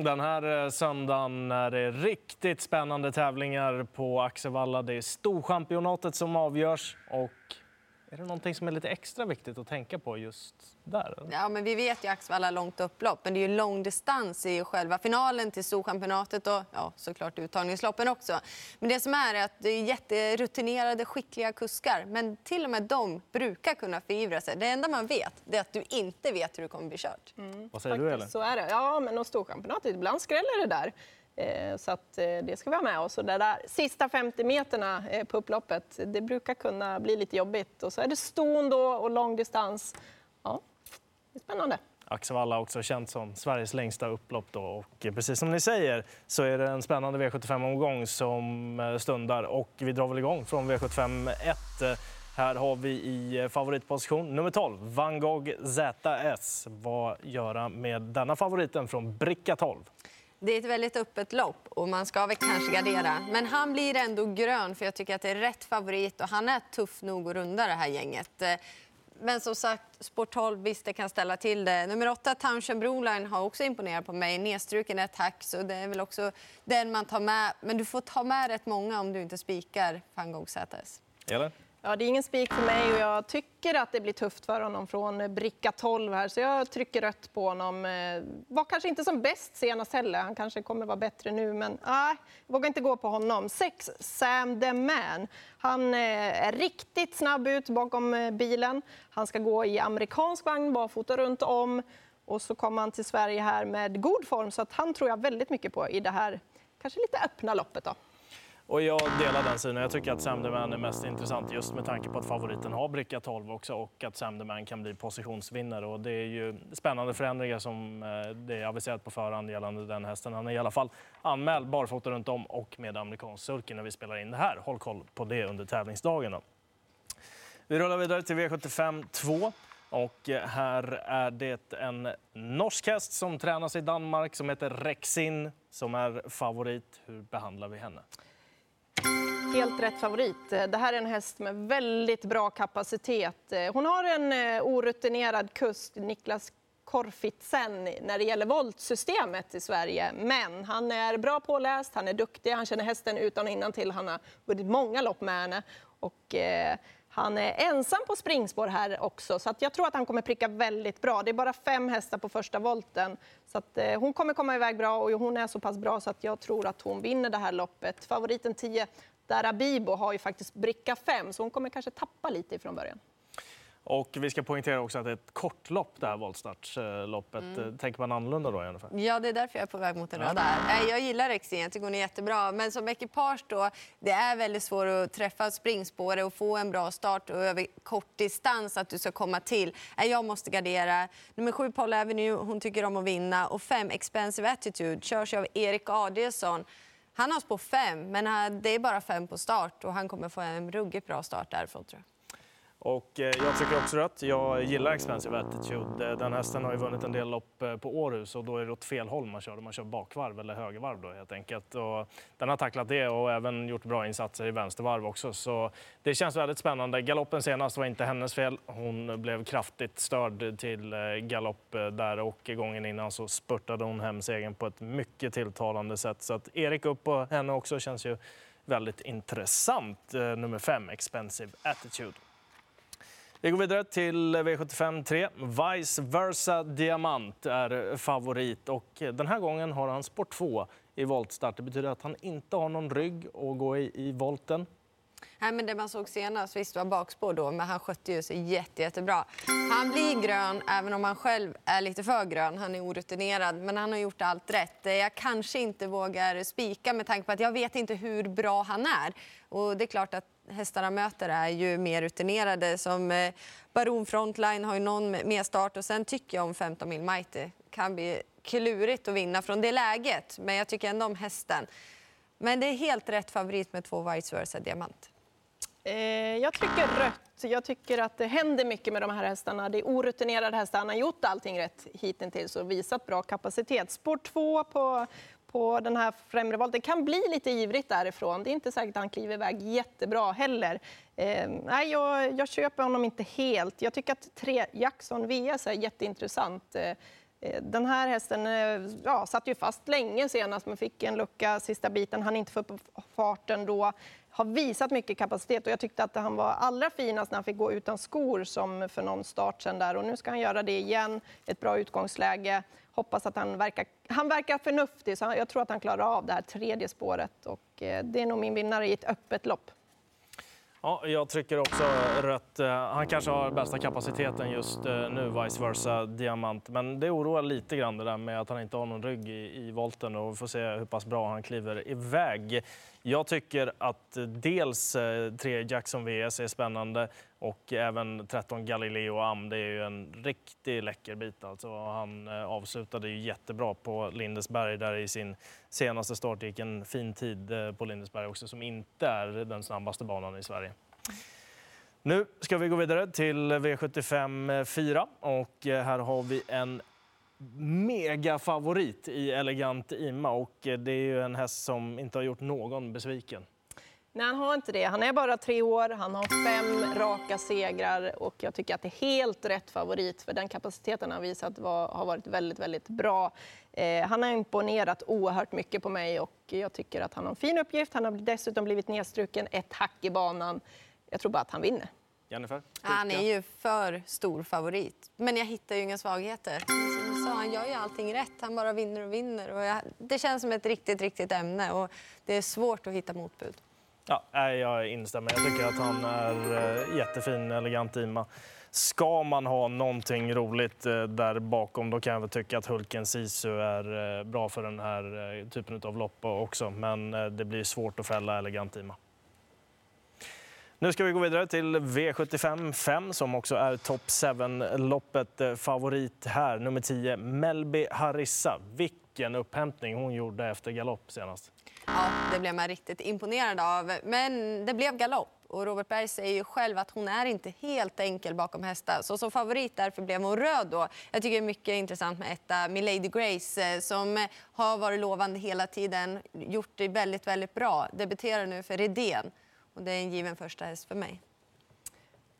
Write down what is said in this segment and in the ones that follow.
Mm, den här eh, söndagen är det riktigt spännande tävlingar på Axevalla. Det är Storchampionatet som avgörs. Och är det någonting som är lite extra viktigt att tänka på just där? Ja, men vi vet ju Axevalla långt upplopp, men det är ju långdistans i själva finalen till Storchampionatet och ja, såklart uttagningsloppen också. Men det som är, är att det är jätterutinerade, skickliga kuskar, men till och med de brukar kunna förivra sig. Det enda man vet är att du inte vet hur det kommer bli kört. Mm. Vad säger Faktiskt, du, Elin? Så är det. Ja, men och Storchampionatet, ibland skräller det där. Eh, så att eh, det ska vi ha med oss. Och det där sista 50 meterna eh, på upploppet, det brukar kunna bli lite jobbigt. Och så är det ston då och långdistans. Ja, det är spännande. Axevalla också känt som Sveriges längsta upplopp. Då. Och precis som ni säger så är det en spännande V75-omgång som stundar. Och vi drar väl igång från V75 1. Här har vi i favoritposition nummer 12, Van Gogh ZS. Vad göra med denna favoriten från bricka 12? Det är ett väldigt öppet lopp och man ska väl kanske gardera. Men han blir ändå grön för jag tycker att det är rätt favorit och han är tuff nog att runda det här gänget. Eh, men som sagt, Sport 12, visst det kan ställa till det. Nummer 8, Townshend Broline, har också imponerat på mig. Nedstruken ett hack, så det är väl också den man tar med. Men du får ta med rätt många om du inte spikar van Gogh ZS. Ja, det är ingen spik för mig och jag tycker att det blir tufft för honom från eh, bricka 12 här. Så jag trycker rött på honom. Eh, var kanske inte som bäst senast heller. Han kanske kommer vara bättre nu, men nej, jag vågar inte gå på honom. 6, Sam the Man. Han eh, är riktigt snabb ut bakom bilen. Han ska gå i amerikansk vagn, barfota runt om. Och så kommer han till Sverige här med god form, så att han tror jag väldigt mycket på i det här kanske lite öppna loppet. Då. Och jag delar den synen. Jag tycker att Sandeman är mest intressant just med tanke på att favoriten har bricka 12 också och att Sandeman kan bli positionsvinnare. Och det är ju spännande förändringar som eh, det är aviserat på förhand gällande den hästen. Han är i alla fall anmäld barfota runt om och med amerikansk sulky när vi spelar in det här. Håll koll på det under tävlingsdagen. Då. Vi rullar vidare till V75 2. Och eh, här är det en norsk häst som tränas i Danmark som heter Rexin som är favorit. Hur behandlar vi henne? Helt rätt favorit. Det här är en häst med väldigt bra kapacitet. Hon har en eh, orutinerad kust, Niklas Korfitsen, när det gäller voltsystemet i Sverige. Men han är bra påläst, han är duktig, han känner hästen utan och innan till. Han har vunnit många lopp med henne. Och, eh, han är ensam på springspår här också, så jag tror att han kommer pricka väldigt bra. Det är bara fem hästar på första volten. Så att, eh, hon kommer komma iväg bra och hon är så pass bra så att jag tror att hon vinner det här loppet. Favoriten 10, Darabibo, har ju faktiskt bricka 5, så hon kommer kanske tappa lite ifrån början. Och vi ska poängtera också att det är ett kortlopp, det här voltstartsloppet. Mm. Tänker man annorlunda då, Jennifer? Ja, det är därför jag är på väg mot en röda. Ja. Jag gillar Exin, jag tycker hon är jättebra. Men som ekipage då, det är väldigt svårt att träffa springspåret och få en bra start och över kort distans att du ska komma till. Jag måste gardera. Nummer sju, Paul Avenue, hon tycker om att vinna. Och fem, Expensive Attitude, körs av Erik Adielsson. Han har spår fem, men eh, det är bara fem på start och han kommer få en ruggigt bra start därifrån tror jag. Och eh, jag tycker också rött. Jag gillar Expensive Attitude. Eh, den hästen har ju vunnit en del lopp eh, på Århus och då är det åt fel håll man kör. Man kör bakvarv eller högervarv då helt enkelt. Och den har tacklat det och även gjort bra insatser i vänstervarv också. Så det känns väldigt spännande. Galoppen senast var inte hennes fel. Hon blev kraftigt störd till galopp där och gången innan så spurtade hon hem segern på ett mycket tilltalande sätt. Så att Erik upp på henne också känns ju väldigt intressant. Nummer fem, Expensive Attitude. Vi går vidare till V75 3. Vice Versa Diamant är favorit. Och den här gången har han sport 2 i voltstart. Det betyder att han inte har någon rygg att gå i, i volten. Nej, men det man såg senast, visst var bakspår då, men han skötte ju sig jätte, jättebra. Han blir grön, även om han själv är lite för grön. Han är orutinerad, men han har gjort allt rätt. Jag kanske inte vågar spika med tanke på att jag vet inte hur bra han är. Och det är klart att hästarna möter är ju mer rutinerade. Som eh, Baron Frontline har ju någon mer start och sen tycker jag om 15 mil Mighty. Kan bli klurigt att vinna från det läget, men jag tycker ändå om hästen. Men det är helt rätt favorit med två Vice Versa Diamant. Eh, jag trycker rött. Jag tycker att det händer mycket med de här hästarna. Det är orutinerade hästar. Han har gjort allting rätt hittills och visat bra kapacitet. Spår 2 på, på den här främre volten. Det kan bli lite ivrigt därifrån. Det är inte säkert att han kliver iväg jättebra heller. Eh, nej, jag, jag, köper honom inte helt. Jag tycker att tre Jackson VS är jätteintressant. Eh, eh, den här hästen eh, ja, satt ju fast länge senast, men fick en lucka sista biten. Han inte få upp farten då. Har visat mycket kapacitet och jag tyckte att han var allra finast när han fick gå utan skor som för någon start sen där. Och nu ska han göra det igen. Ett bra utgångsläge. Hoppas att han verkar, han verkar förnuftig, så jag tror att han klarar av det här tredje spåret. Och eh, det är nog min vinnare i ett öppet lopp. Ja, jag trycker också rött. Eh, han kanske har bästa kapaciteten just eh, nu, vice versa Diamant. Men det oroar lite grann det där med att han inte har någon rygg i, i volten och vi får se hur pass bra han kliver iväg. Jag tycker att eh, dels eh, 3 Jackson VS är spännande och även 13 Galileo Am. Det är ju en riktigt läcker bit. Alltså. Han eh, avslutade ju jättebra på Lindesberg där i sin senaste start. gick en fin tid på Lindesberg också som inte är den snabbaste banan i Sverige. Nu ska vi gå vidare till V75 4 och här har vi en megafavorit i Elegant Ima och det är ju en häst som inte har gjort någon besviken. Nej, han har inte det. Han är bara tre år, han har fem raka segrar och jag tycker att det är helt rätt favorit för den kapaciteten han visat var, har varit väldigt, väldigt bra. Eh, han har imponerat oerhört mycket på mig och jag tycker att han har en fin uppgift. Han har dessutom blivit nedstruken ett hack i banan. Jag tror bara att han vinner. Jennifer? Han är ju för stor favorit. Men jag hittar ju inga svagheter. Sa, han gör ju allting rätt. Han bara vinner och vinner. Och jag, det känns som ett riktigt, riktigt ämne och det är svårt att hitta motbud. Ja, jag instämmer. Jag tycker att han är eh, jättefin, elegant Ima. Ska man ha någonting roligt eh, där bakom då kan jag väl tycka att Hulken Sisu är eh, bra för den här typen av lopp också. Men det blir svårt att fälla elegant Ima. Nu ska vi gå vidare till V75 5 som också är Top 7-loppet. Eh, favorit här, nummer 10, Melby Harissa. Vilken upphämtning hon gjorde efter galopp senast. Ja, det blev man riktigt imponerad av. Men det blev galopp. Och Robert Berg säger ju själv att hon är inte helt enkel bakom hästar. Så som favorit därför blev hon röd då. Jag tycker det är mycket intressant med etta Milady Grace eh, som har varit lovande hela tiden, gjort det väldigt, väldigt bra. Debuterar nu för Redén och det är en given första häst för mig.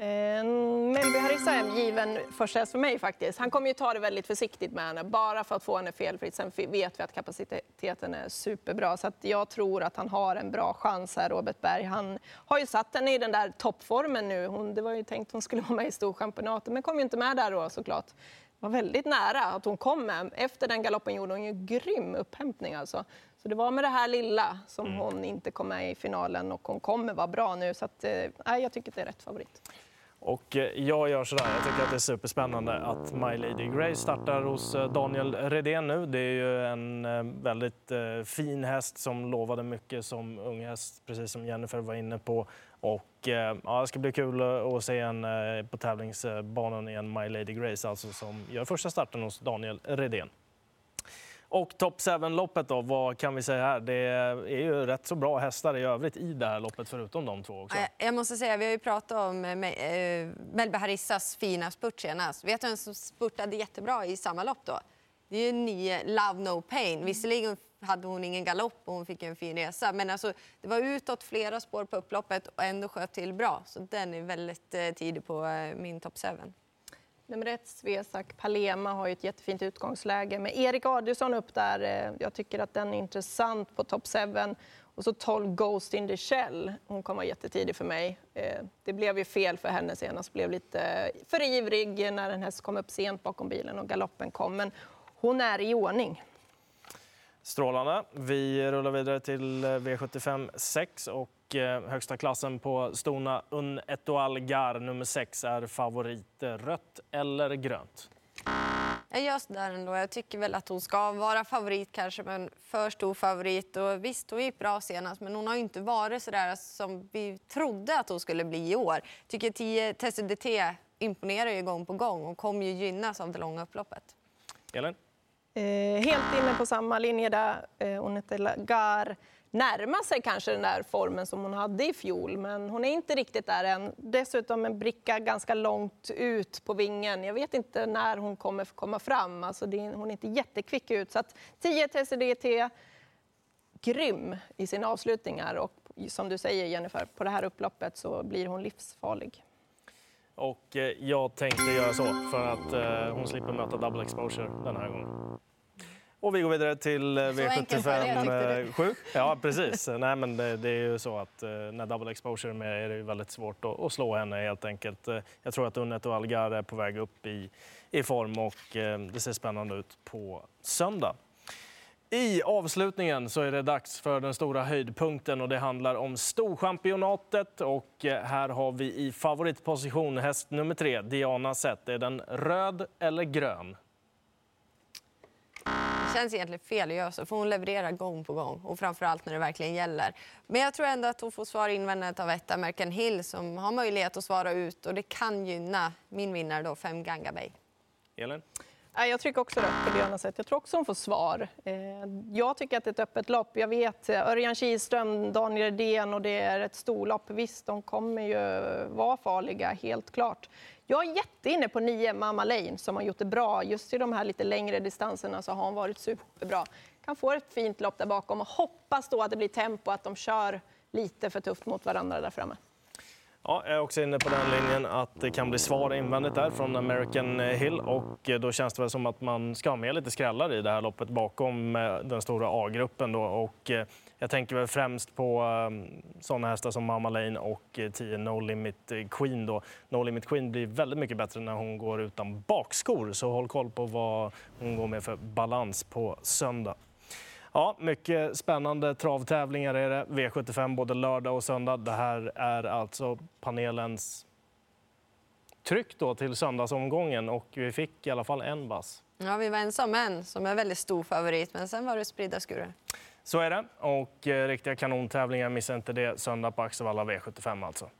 Eh, Melby Harissa är en given första häst för mig faktiskt. Han kommer ju ta det väldigt försiktigt med henne, bara för att få henne felfritt. Sen vet vi att kapaciteten är superbra, så att jag tror att han har en bra chans här, Robert Berg. Han har ju satt henne i den där toppformen nu. Hon, det var ju tänkt att hon skulle vara med i Storchampionatet, men kom ju inte med där då såklart. Det var väldigt nära att hon kom med. Efter den galoppen gjorde hon ju en grym upphämtning alltså. Så det var med det här lilla som mm. hon inte kom med i finalen och hon kommer vara bra nu. Så att, eh, jag tycker att det är rätt favorit. Och eh, jag gör sådär, jag tycker att det är superspännande att My Lady Grey startar hos eh, Daniel Redén nu. Det är ju en väldigt fin häst som lovade mycket som ung häst, precis som Jennifer var inne på. Och ja, det ska bli kul att se en på tävlingsbanan igen, My Lady Grace, alltså som gör första starten hos Daniel Redén. Och Top 7-loppet då, vad kan vi säga här? Det är ju rätt så bra hästar i övrigt i det här loppet förutom de två också. Jag måste säga, vi har ju pratat om äh, Melby Harissas fina spurt senast. Vet du vem som spurtade jättebra i samma lopp då? Det är ju nio Love No Pain. Visserligen hade hon ingen galopp och hon fick en fin resa. Men alltså, det var utåt flera spår på upploppet och ändå sköt till bra. Så den är väldigt eh, tidig på eh, min Top 7. Nummer ett, Svesak Palema, har ju ett jättefint utgångsläge med Erik Adielsson upp där. Eh, jag tycker att den är intressant på top 7. Och så 12 Ghost in the Shell. Hon kommer vara jättetidig för mig. Eh, det blev ju fel för henne senast. Blev lite för ivrig när en häst kom upp sent bakom bilen och galoppen kom. Men hon är i ordning. Strålande. Vi rullar vidare till V75 6 och Eh, högsta klassen på Stona Un Etoile Gar nummer 6 är favorit. Rött eller grönt? Jag gör sådär ändå. Jag tycker väl att hon ska vara favorit kanske, men för stor favorit. Och visst, hon gick bra senast, men hon har inte varit så där som vi trodde att hon skulle bli i år. Tycker 10 Tessie DT imponerar ju gång på gång och kommer ju gynnas av det långa upploppet. Elin? Eh, helt inne på samma linje där. Eh, Unetela Gar Närmar sig kanske den där formen som hon hade i fjol, men hon är inte riktigt där än. Dessutom en bricka ganska långt ut på vingen. Jag vet inte när hon kommer komma fram. Alltså det, hon är inte jättekvick ut. Så att 10 TCDT, grym i sina avslutningar och som du säger Jennifer, på det här upploppet så blir hon livsfarlig. Och eh, jag tänkte göra så för att eh, hon slipper möta double exposure den här gången. Och vi går vidare till eh, enkelt var det, tyckte V75 du. 7. Ja, precis. Nej, men det, det är ju så att eh, när double exposure är med är det väldigt svårt att, att slå henne helt enkelt. Eh, Jag tror att Unnet och Algar är på väg upp i, i form och eh, det ser spännande ut på söndag. I avslutningen så är det dags för den stora höjdpunkten och det handlar om Storchampionatet och eh, här har vi i favoritposition häst nummer tre, Diana Zet. Är den röd eller grön? Det känns egentligen fel att göra så, för hon levererar gång på gång. Och framförallt när det verkligen gäller. Men jag tror ändå att hon får svar invändigt av ett American Hill som har möjlighet att svara ut. Och det kan gynna min vinnare då, fem Ganga Bay. Elin? Jag trycker också rött på Diana sätt. Jag tror också hon får svar. Eh, jag tycker att det är ett öppet lopp. Jag vet eh, Örjan Kihlström, Daniel Redén och det är ett storlopp. Visst, de kommer ju vara farliga, helt klart. Jag är jätteinne på nio Mamma Lane som har gjort det bra. Just i de här lite längre distanserna så har hon varit superbra. Kan få ett fint lopp där bakom och hoppas då att det blir tempo, att de kör lite för tufft mot varandra där framme. Ja, jag är också inne på den linjen att det kan bli svar invändigt där från American Hill och eh, då känns det väl som att man ska ha med lite skrällar i det här loppet bakom eh, den stora A-gruppen då och eh, jag tänker väl främst på sådana hästar som Mama Lane och 10 No Limit Queen då. No Limit Queen blir väldigt mycket bättre när hon går utan bakskor så håll koll på vad hon går med för balans på söndag. Ja, mycket spännande travtävlingar är det. V75 både lördag och söndag. Det här är alltså panelens tryck då till söndagsomgången och vi fick i alla fall en vass. Ja, vi var ensam en som är väldigt stor favorit, men sen var det spridda skurar. Så är det. Och eh, riktiga kanontävlingar, missa inte det. Söndag på Axevalla V75 alltså.